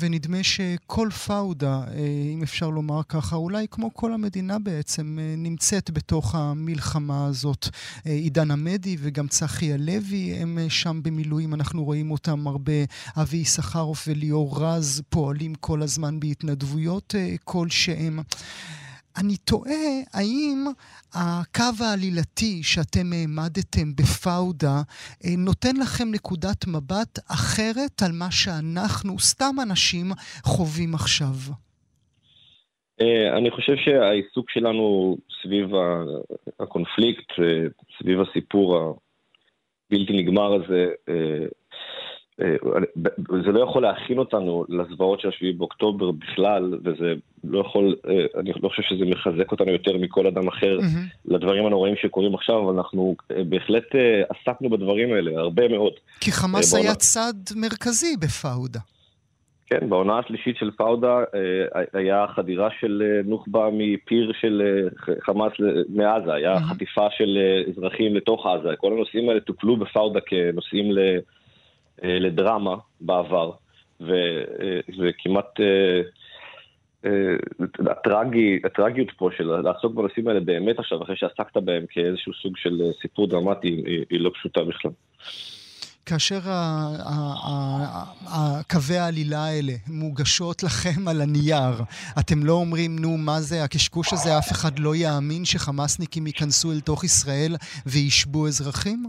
ונדמה שכל פאודה, אה, אם אפשר לומר ככה, אולי כמו כל המדינה בעצם, אה, נמצאת בתוך המלחמה הזאת. עידן עמדי וגם צחי הלוי הם שם במילואים, אנחנו רואים אותם הרבה. אבי יששכרוף וליאור רז פועלים כל הזמן בהתנדבויות כלשהם. אני תוהה האם הקו העלילתי שאתם העמדתם בפאודה אה, נותן לכם נקודת מבט אחרת על מה שאנחנו, סתם אנשים, חווים עכשיו. אה, אני חושב שהעיסוק שלנו סביב הקונפליקט, אה, סביב הסיפור הבלתי נגמר הזה, זה לא יכול להכין אותנו לזוועות של 7 באוקטובר בכלל, וזה לא יכול, אה, אני לא חושב שזה מחזק אותנו יותר מכל אדם אחר mm-hmm. לדברים הנוראים שקורים עכשיו, אבל אנחנו אה, בהחלט עסקנו בדברים האלה, הרבה מאוד. כי חמאס בעונה... היה צד מרכזי בפאודה. כן, בעונה השלישית של פאודה היה חדירה של נוח'בה מפיר של חמאס מעזה, היה mm-hmm. חטיפה של אזרחים לתוך עזה, כל הנושאים האלה טופלו בפאודה כנושאים ל... אה, לדרמה בעבר, וזה כמעט... אה, אה, הטרגי, הטרגיות פה של לעסוק בנושאים האלה באמת עכשיו, אחרי שעסקת בהם כאיזשהו סוג של סיפור דרמטי, היא, היא לא פשוטה בכלל. כאשר קווי העלילה האלה מוגשות לכם על הנייר, אתם לא אומרים, נו, מה זה הקשקוש הזה, אף אחד לא יאמין שחמאסניקים ייכנסו אל תוך ישראל וישבו אזרחים?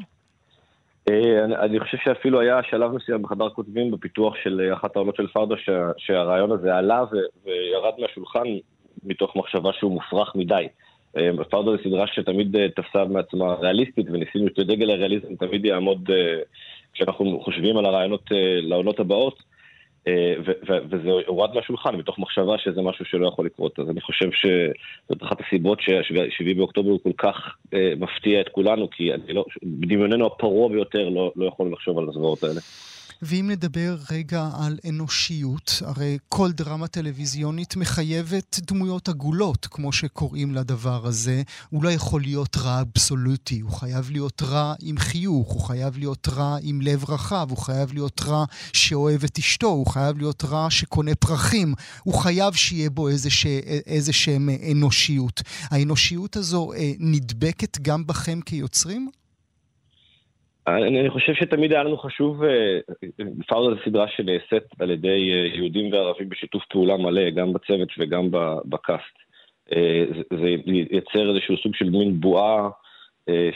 אה, אני חושב שאפילו היה שלב מסוים בחדר כותבים בפיתוח של אה, אחת העונות של פרדו שהרעיון הזה עלה וירד מהשולחן מתוך מחשבה שהוא מופרך מדי. אה, פרדו זו סדרה שתמיד תפסה מעצמה ריאליסטית וניסינו שדגל הריאליזם תמיד יעמוד כשאנחנו חושבים על הרעיונות לעונות הבאות. אה, וזה הורד מהשולחן מתוך מחשבה שזה משהו שלא יכול לקרות. אז אני חושב שזאת אחת הסיבות ש-7 באוקטובר הוא כל כך אה, מפתיע את כולנו, כי לא, בדמיוננו הפרוע ביותר לא, לא יכולנו לחשוב על הזוועות האלה. ואם נדבר רגע על אנושיות, הרי כל דרמה טלוויזיונית מחייבת דמויות עגולות, כמו שקוראים לדבר הזה. הוא לא יכול להיות רע אבסולוטי, הוא חייב להיות רע עם חיוך, הוא חייב להיות רע עם לב רחב, הוא חייב להיות רע שאוהב את אשתו, הוא חייב להיות רע שקונה פרחים, הוא חייב שיהיה בו איזה שהם אנושיות. האנושיות הזו אה, נדבקת גם בכם כיוצרים? אני, אני חושב שתמיד היה לנו חשוב, אה, פאודה זו סדרה שנעשית על ידי אה, יהודים וערבים בשיתוף פעולה מלא, גם בצוות וגם בקאסט. אה, זה, ייצר איזשהו סוג של מין בועה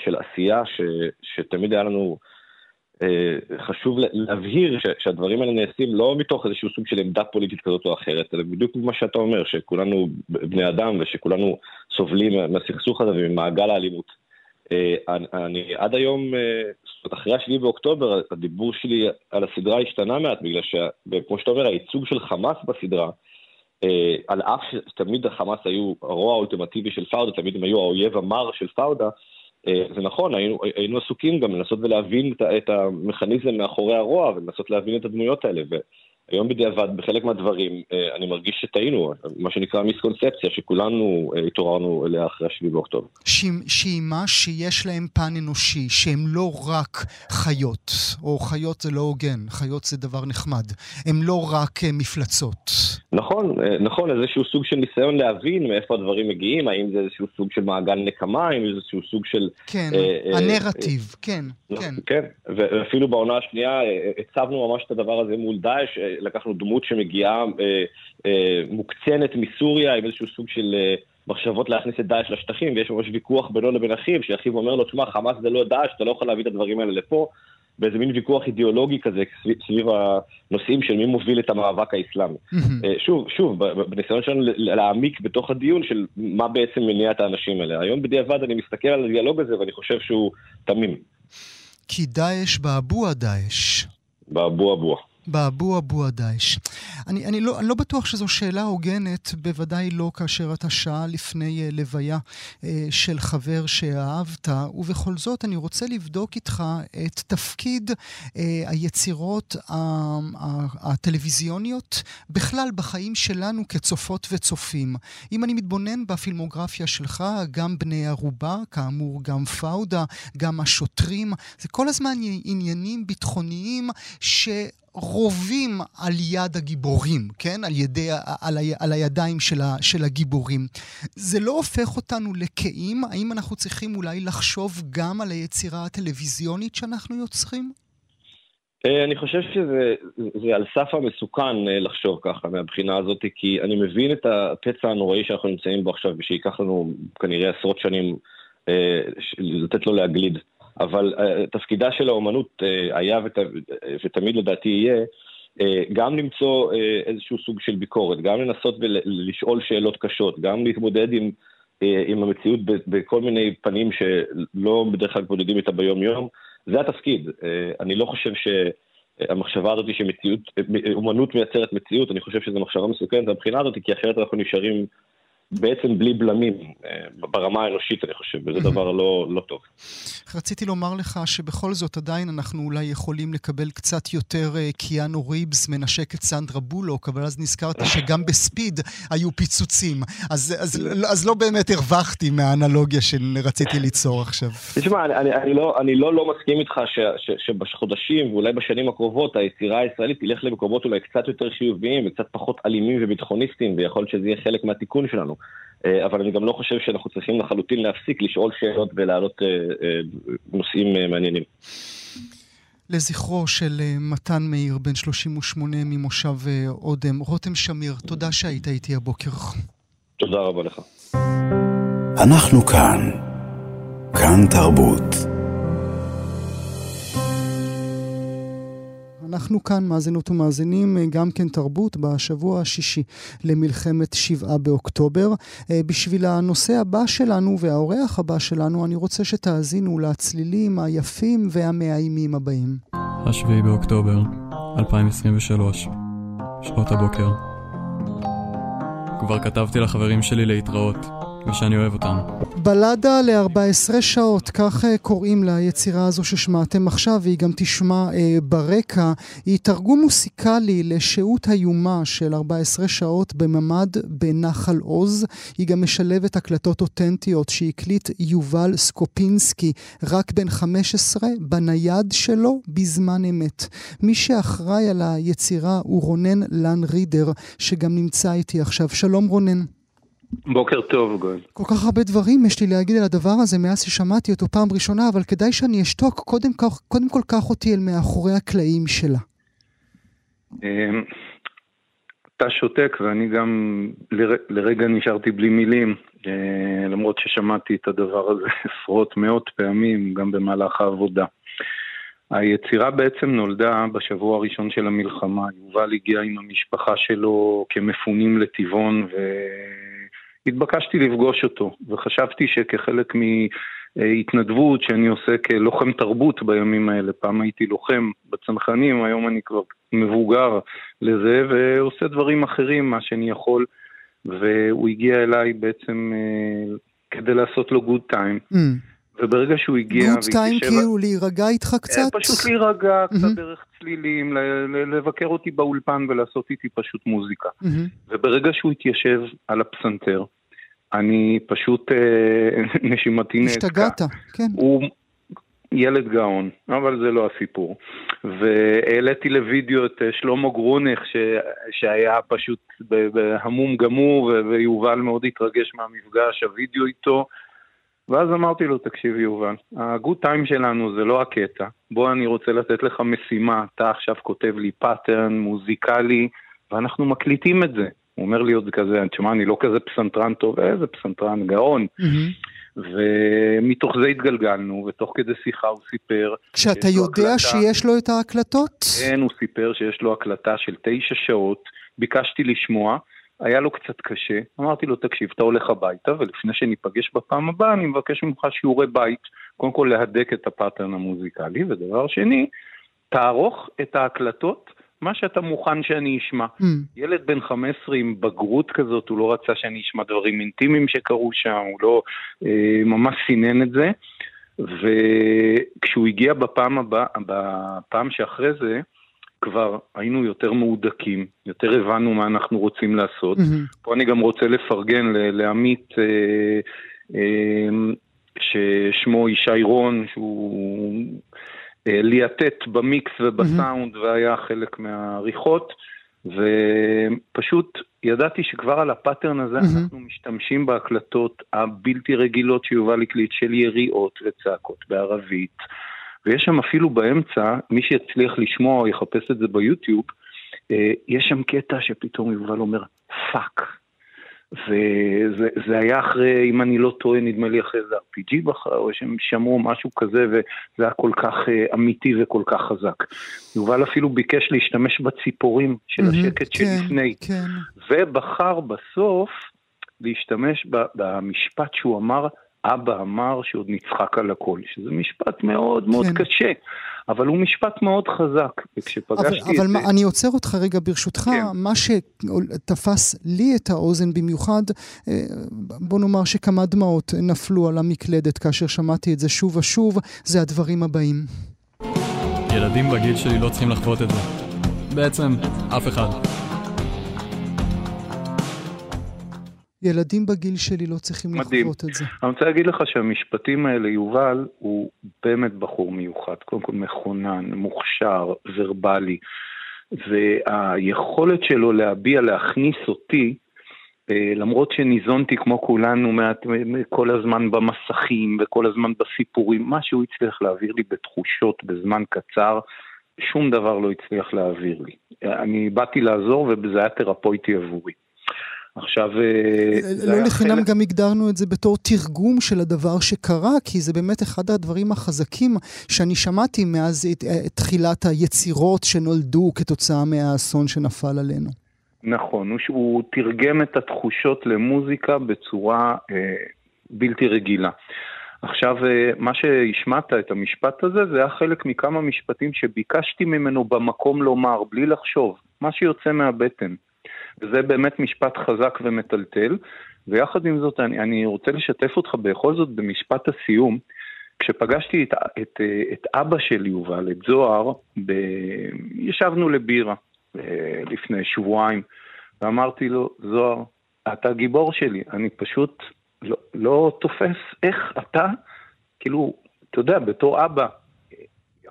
של עשייה, ש, שתמיד היה לנו חשוב להבהיר ש, שהדברים האלה נעשים לא מתוך איזשהו סוג של עמדה פוליטית כזאת או אחרת, אלא בדיוק כמו שאתה אומר, שכולנו בני אדם ושכולנו סובלים מהסכסוך הזה וממעגל האלימות. אה, אני עד היום, אה, זאת אומרת, אחרי ה-7 באוקטובר, הדיבור שלי על הסדרה השתנה מעט, בגלל שכמו שאתה אומר, הייצוג של חמאס בסדרה, אה, על אף שתמיד החמאס היו הרוע האולטימטיבי של פאודה, תמיד הם היו האויב המר של פאודה, זה נכון, היינו, היינו עסוקים גם לנסות ולהבין את המכניזם מאחורי הרוע ולנסות להבין את הדמויות האלה. היום בדיעבד, בחלק מהדברים, אה, אני מרגיש שטעינו, מה שנקרא מיסקונספציה, שכולנו אה, התעוררנו אליה אחרי 7 באוקטובר. שהיא מה שיש להם פן אנושי, שהם לא רק חיות, או חיות זה לא הוגן, חיות זה דבר נחמד, הם לא רק אה, מפלצות. נכון, נכון, איזשהו סוג של ניסיון להבין מאיפה הדברים מגיעים, האם זה איזשהו סוג של מעגל נקמה, האם זה איזשהו סוג של... כן, אה, הנרטיב, אה, כן, כן. כן, ואפילו בעונה השנייה הצבנו ממש את הדבר הזה מול דאעש, לקחנו דמות שמגיעה אה, אה, מוקצנת מסוריה עם איזשהו סוג של אה, מחשבות להכניס את דאעש לשטחים, ויש ממש ויכוח בינו לבין אחיו, שאחיו אומר לו, תשמע, חמאס זה לא דאעש, אתה לא יכול להביא את הדברים האלה לפה. באיזה מין ויכוח אידיאולוגי כזה סביב, סביב הנושאים של מי מוביל את המאבק האסלאמי. Mm-hmm. שוב, שוב, בניסיון שלנו להעמיק בתוך הדיון של מה בעצם מניע את האנשים האלה. היום בדיעבד אני מסתכל על הדיאלוג הזה ואני חושב שהוא תמים. כי דאעש באבו הדאעש. באבו אבו. באבו אבו הדאעש. אני, אני, לא, אני לא בטוח שזו שאלה הוגנת, בוודאי לא כאשר אתה שעה לפני uh, לוויה uh, של חבר שאהבת, ובכל זאת אני רוצה לבדוק איתך את תפקיד uh, היצירות uh, uh, הטלוויזיוניות בכלל בחיים שלנו כצופות וצופים. אם אני מתבונן בפילמוגרפיה שלך, גם בני ערובה, כאמור גם פאודה, גם השוטרים, זה כל הזמן עניינים ביטחוניים ש... רובים על יד הגיבורים, כן? על, ידי, על, ה, על הידיים של, ה, של הגיבורים. זה לא הופך אותנו לקיים? האם אנחנו צריכים אולי לחשוב גם על היצירה הטלוויזיונית שאנחנו יוצרים? אה, אני חושב שזה על סף המסוכן אה, לחשוב ככה מהבחינה הזאת, כי אני מבין את הפצע הנוראי שאנחנו נמצאים בו עכשיו, ושייקח לנו כנראה עשרות שנים אה, לתת לו להגליד. אבל תפקידה של האומנות היה ות, ותמיד לדעתי יהיה גם למצוא איזשהו סוג של ביקורת, גם לנסות ולשאול שאלות קשות, גם להתמודד עם, עם המציאות בכל מיני פנים שלא בדרך כלל מתמודדים איתה ביום-יום. זה התפקיד. אה, אני לא חושב שהמחשבה הזאת שמציאות, אומנות מייצרת מציאות, אני חושב שזו מחשבה מסוכנת מהבחינה הזאת, כי אחרת אנחנו נשארים בעצם בלי בלמים, אה, ברמה האנושית אני חושב, וזה דבר לא, לא טוב. רציתי לומר לך שבכל זאת עדיין אנחנו אולי יכולים לקבל קצת יותר אה, קיאנו ריבס מנשק את סנדרה בולוק, אבל אז נזכרת שגם בספיד היו פיצוצים, אז, אז, אז לא באמת הרווחתי מהאנלוגיה שרציתי ליצור עכשיו. תשמע, אני, אני, אני, לא, אני לא, לא מסכים איתך ש, ש, שבחודשים ואולי בשנים הקרובות היצירה הישראלית תלך למקומות אולי קצת יותר חיוביים וקצת פחות אלימים וביטחוניסטיים, ויכול להיות שזה יהיה חלק מהתיקון שלנו. אה, אבל אני גם לא חושב שאנחנו צריכים לחלוטין להפסיק לשאול שאלות ולהעלות אה, אה, נושאים מעניינים. לזכרו של מתן מאיר, בן 38 ממושב אודם. רותם שמיר, תודה שהיית איתי הבוקר. תודה רבה לך. אנחנו כאן. כאן תרבות. אנחנו כאן, מאזינות ומאזינים, אה, גם כן תרבות, בשבוע השישי למלחמת שבעה באוקטובר. אה, בשביל הנושא הבא שלנו והאורח הבא שלנו, אני רוצה שתאזינו לצלילים היפים והמאיימים הבאים. השביעי באוקטובר, 2023, שעות הבוקר. כבר כתבתי לחברים שלי להתראות. ושאני אוהב אותם. בלדה ל-14 שעות, כך אה, קוראים ליצירה הזו ששמעתם עכשיו, והיא גם תשמע אה, ברקע. היא תרגום מוסיקלי לשהות איומה של 14 שעות בממ"ד בנחל עוז. היא גם משלבת הקלטות אותנטיות שהקליט יובל סקופינסקי, רק בן 15, בנייד שלו בזמן אמת. מי שאחראי על היצירה הוא רונן לן רידר, שגם נמצא איתי עכשיו. שלום רונן. בוקר טוב, גואל. כל כך הרבה דברים יש לי להגיד על הדבר הזה מאז ששמעתי אותו פעם ראשונה, אבל כדאי שאני אשתוק. קודם, קודם כל קח אותי אל מאחורי הקלעים שלה. אמ, אתה שותק ואני גם לרגע נשארתי בלי מילים, אה, למרות ששמעתי את הדבר הזה עשרות מאות פעמים, גם במהלך העבודה. היצירה בעצם נולדה בשבוע הראשון של המלחמה. יובל הגיע עם המשפחה שלו כמפונים לטבעון, ו... התבקשתי לפגוש אותו, וחשבתי שכחלק מהתנדבות שאני עושה כלוחם תרבות בימים האלה, פעם הייתי לוחם בצנחנים, היום אני כבר מבוגר לזה, ועושה דברים אחרים, מה שאני יכול, והוא הגיע אליי בעצם uh, כדי לעשות לו good time. Mm. וברגע שהוא הגיע... good time כאילו להירגע איתך אה, קצת? פשוט להירגע קצת mm-hmm. דרך צלילים, לבקר אותי באולפן ולעשות איתי פשוט מוזיקה. Mm-hmm. וברגע שהוא התיישב על הפסנתר, אני פשוט, אה, נשימתי נעתקה. השתגעת, כן. הוא ילד גאון, אבל זה לא הסיפור. והעליתי לוידאו את אה, שלמה גרונך, ש... שהיה פשוט בהלם גמור, ויובל מאוד התרגש מהמפגש, הוידאו איתו. ואז אמרתי לו, תקשיב יובל, ה good time שלנו זה לא הקטע. בוא, אני רוצה לתת לך משימה, אתה עכשיו כותב לי pattern מוזיקלי, ואנחנו מקליטים את זה. הוא אומר לי עוד כזה, תשמע, אני לא כזה פסנתרן טוב, איזה פסנתרן גאון. ומתוך זה התגלגלנו, ותוך כדי שיחה הוא סיפר... כשאתה יודע הקלטה, שיש לו את ההקלטות? כן, הוא סיפר שיש לו הקלטה של תשע שעות, ביקשתי לשמוע, היה לו קצת קשה, אמרתי לו, תקשיב, אתה הולך הביתה, ולפני שניפגש בפעם הבאה, אני מבקש ממך שיעורי בית, קודם כל להדק את הפאטרן המוזיקלי, ודבר שני, תערוך את ההקלטות מה שאתה מוכן שאני אשמע. Mm. ילד בן 15 עם בגרות כזאת, הוא לא רצה שאני אשמע דברים אינטימיים שקרו שם, הוא לא אה, ממש סינן את זה. וכשהוא הגיע בפעם הבאה, בפעם שאחרי זה, כבר היינו יותר מהודקים, יותר הבנו מה אנחנו רוצים לעשות. Mm-hmm. פה אני גם רוצה לפרגן לעמית, אה, אה, ששמו ישי רון, שהוא אה, ליאטט במיקס ובסאונד mm-hmm. והיה חלק מהעריכות, ופשוט ידעתי שכבר על ה pattern הזה mm-hmm. אנחנו משתמשים בהקלטות הבלתי רגילות שיובל הקליט של יריות וצעקות בערבית. ויש שם אפילו באמצע, מי שיצליח לשמוע או יחפש את זה ביוטיוב, אה, יש שם קטע שפתאום יובל אומר, fuck. וזה היה אחרי, אם אני לא טועה, נדמה לי אחרי איזה RPG בחר, או שהם שמעו משהו כזה, וזה היה כל כך uh, אמיתי וכל כך חזק. יובל אפילו ביקש להשתמש בציפורים של השקט כן, שלפני, כן. ובחר בסוף להשתמש במשפט שהוא אמר, אבא אמר שעוד נצחק על הכל, שזה משפט מאוד מאוד כן. קשה, אבל הוא משפט מאוד חזק. וכשפגשתי אבל, את... אבל מה, אני עוצר אותך רגע ברשותך, כן. מה שתפס לי את האוזן במיוחד, אה, בוא נאמר שכמה דמעות נפלו על המקלדת כאשר שמעתי את זה שוב ושוב, זה הדברים הבאים. ילדים בגיל שלי לא צריכים לחוות את זה. בעצם, אף אחד. ילדים בגיל שלי לא צריכים מדהים. לחוות את זה. אני רוצה להגיד לך שהמשפטים האלה, יובל הוא באמת בחור מיוחד. קודם כל מכונן, מוכשר, ורבלי, והיכולת שלו להביע, להכניס אותי, אה, למרות שניזונתי כמו כולנו מעט, כל הזמן במסכים וכל הזמן בסיפורים, מה שהוא הצליח להעביר לי בתחושות בזמן קצר, שום דבר לא הצליח להעביר לי. אני באתי לעזור וזה היה תרפויטי עבורי. עכשיו... אה, לא לחינם חלק... גם הגדרנו את זה בתור תרגום של הדבר שקרה, כי זה באמת אחד הדברים החזקים שאני שמעתי מאז את תחילת היצירות שנולדו כתוצאה מהאסון שנפל עלינו. נכון, הוא, הוא תרגם את התחושות למוזיקה בצורה אה, בלתי רגילה. עכשיו, אה, מה שהשמעת את המשפט הזה, זה היה חלק מכמה משפטים שביקשתי ממנו במקום לומר, בלי לחשוב, מה שיוצא מהבטן. וזה באמת משפט חזק ומטלטל. ויחד עם זאת, אני, אני רוצה לשתף אותך בכל זאת במשפט הסיום. כשפגשתי את, את, את אבא של יובל, את זוהר, ב... ישבנו לבירה אה, לפני שבועיים, ואמרתי לו, זוהר, אתה גיבור שלי, אני פשוט לא, לא תופס איך אתה, כאילו, אתה יודע, בתור אבא,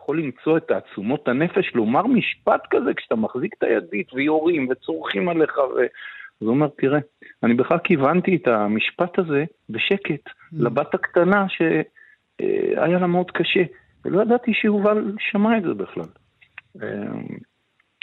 יכול למצוא את תעצומות הנפש לומר משפט כזה כשאתה מחזיק את הידית ויורים וצורכים עליך ו... אז הוא אומר, תראה, אני בכלל כיוונתי את המשפט הזה בשקט mm. לבת הקטנה שהיה לה מאוד קשה, ולא ידעתי שיובל שמע את זה בכלל.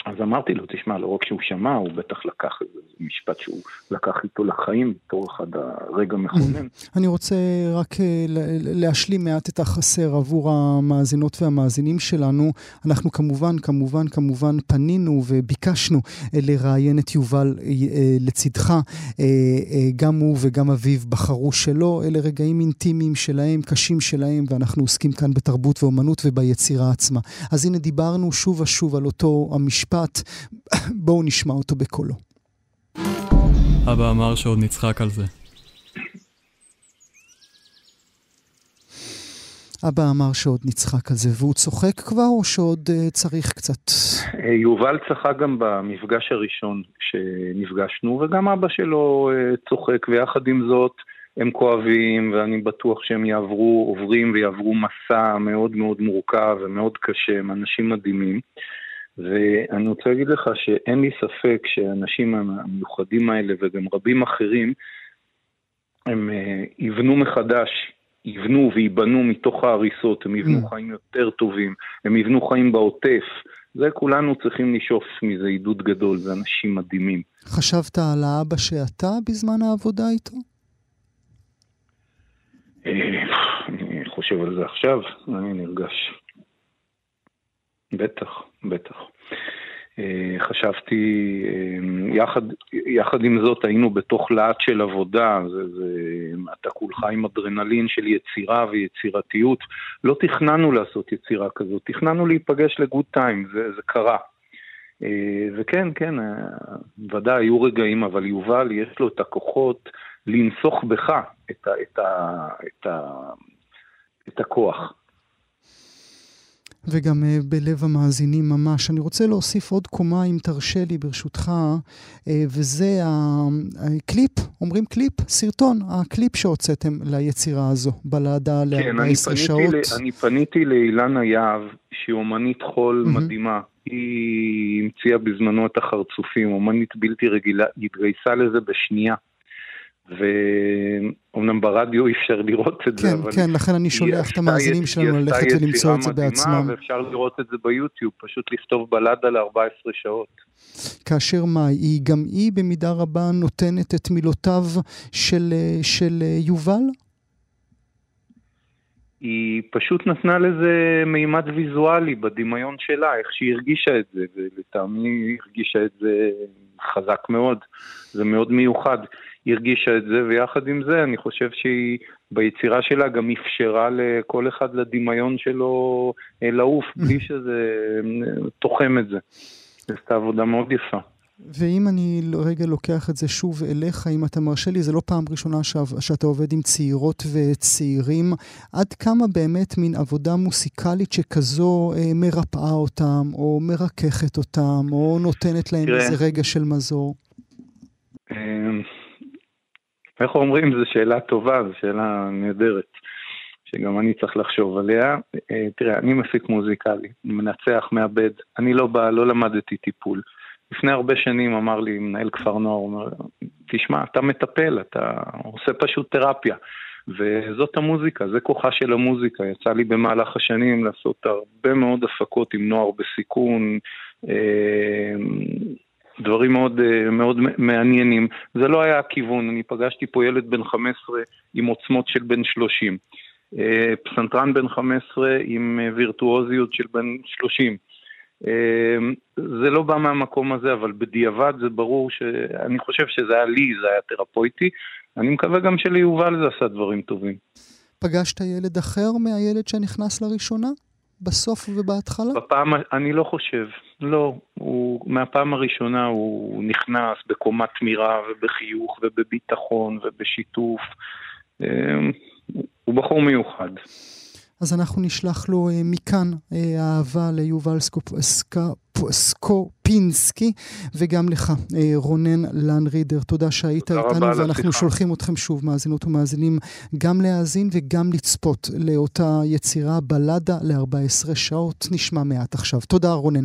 אז אמרתי לו, תשמע, לא רק שהוא שמע, הוא בטח לקח איזה משפט שהוא לקח איתו לחיים בתור אחד הרגע מכונן. אני רוצה רק אה, להשלים מעט את החסר עבור המאזינות והמאזינים שלנו. אנחנו כמובן, כמובן, כמובן פנינו וביקשנו אה, לראיין את יובל אה, לצדך. גם הוא וגם אביו בחרו שלא. אלה רגעים אינטימיים שלהם, קשים שלהם, ואנחנו עוסקים כאן בתרבות ואומנות וביצירה עצמה. אז הנה דיברנו שוב ושוב על אותו המשפט. משפט, בואו נשמע אותו בקולו. אבא אמר שעוד נצחק על זה. אבא אמר שעוד נצחק על זה, והוא צוחק כבר או שעוד uh, צריך קצת? אה, יובל צחק גם במפגש הראשון שנפגשנו, וגם אבא שלו uh, צוחק, ויחד עם זאת הם כואבים, ואני בטוח שהם יעברו, עוברים ויעברו מסע מאוד מאוד מורכב ומאוד קשה, הם אנשים מדהימים. ואני רוצה להגיד לך שאין לי ספק שהאנשים המיוחדים האלה וגם רבים אחרים, הם אה, יבנו מחדש, יבנו וייבנו מתוך ההריסות, הם יבנו mm. חיים יותר טובים, הם יבנו חיים בעוטף. זה כולנו צריכים לשאוף מזה עידוד גדול, זה אנשים מדהימים. חשבת על האבא שאתה בזמן העבודה איתו? אה, אני חושב על זה עכשיו, אני נרגש. בטח, בטח. אה, חשבתי, אה, יחד, יחד עם זאת היינו בתוך להט של עבודה, זה, זה, אתה כולך עם אדרנלין של יצירה ויצירתיות. לא תכננו לעשות יצירה כזאת, תכננו להיפגש לגוד טיים, זה, זה קרה. אה, וכן, כן, ודאי היו רגעים, אבל יובל יש לו את הכוחות לנסוך בך את, ה, את, ה, את, ה, את הכוח. וגם uh, בלב המאזינים ממש. אני רוצה להוסיף עוד קומה, אם תרשה לי, ברשותך, uh, וזה הקליפ, אומרים קליפ? סרטון, הקליפ שהוצאתם ליצירה הזו, בלעדה כן, ל-14 שעות. כן, אני פניתי לאילנה יהב, שהיא אומנית חול mm-hmm. מדהימה. היא המציאה בזמנו את החרצופים, אומנית בלתי רגילה, היא התגייסה לזה בשנייה. ואומנם ברדיו אי אפשר לראות את כן, זה, אבל... כן, לכן אני שולח את המאזינים שלנו ללכת ולמצוא את זה בעצמם. ואפשר לראות את זה ביוטיוב, פשוט לכתוב בלדה ל-14 שעות. כאשר מה, היא גם היא במידה רבה נותנת את מילותיו של, של יובל? היא פשוט נתנה לזה מימד ויזואלי בדמיון שלה, איך שהיא הרגישה את זה, ולטעמי היא הרגישה את זה חזק מאוד, זה מאוד מיוחד. הרגישה את זה, ויחד עם זה אני חושב שהיא ביצירה שלה גם אפשרה לכל אחד לדמיון שלו אה, לעוף, בלי שזה אה, תוחם את זה. עשתה עבודה מאוד יפה. ואם אני רגע לוקח את זה שוב אליך, אם אתה מרשה לי, זה לא פעם ראשונה שאתה עובד עם צעירות וצעירים. עד כמה באמת מין עבודה מוסיקלית שכזו אה, מרפאה אותם, או מרככת אותם, או נותנת להם תראה, איזה רגע של מזור? איך אומרים, זו שאלה טובה, זו שאלה נהדרת, שגם אני צריך לחשוב עליה. אה, תראה, אני מפיק מוזיקלי, מנצח, מעבד, אני לא בא, לא למדתי טיפול. לפני הרבה שנים אמר לי מנהל כפר נוער, אומר, תשמע, אתה מטפל, אתה עושה פשוט תרפיה. וזאת המוזיקה, זה כוחה של המוזיקה. יצא לי במהלך השנים לעשות הרבה מאוד הפקות עם נוער בסיכון, אה, דברים מאוד, אה, מאוד מעניינים. זה לא היה הכיוון, אני פגשתי פה ילד בן 15 עם עוצמות של בן 30. אה, פסנתרן בן 15 עם וירטואוזיות של בן 30. אמ, זה לא בא מהמקום הזה, אבל בדיעבד זה ברור שאני חושב שזה היה לי, זה היה תרפויטי. אני מקווה גם שליובל זה עשה דברים טובים. פגשת ילד אחר מהילד שנכנס לראשונה? בסוף ובהתחלה? בפעם, אני לא חושב. לא. הוא, מהפעם הראשונה הוא נכנס בקומת תמירה ובחיוך ובביטחון ובשיתוף. אמ, הוא בחור מיוחד. אז אנחנו נשלח לו אה, מכאן אה, אהבה ליובל סקופינסקי, וגם לך, אה, רונן לנרידר. תודה שהיית איתנו, ואנחנו שולחים אתכם שוב, מאזינות ומאזינים, גם להאזין וגם לצפות לאותה יצירה בלדה ל-14 שעות. נשמע מעט עכשיו. תודה, רונן.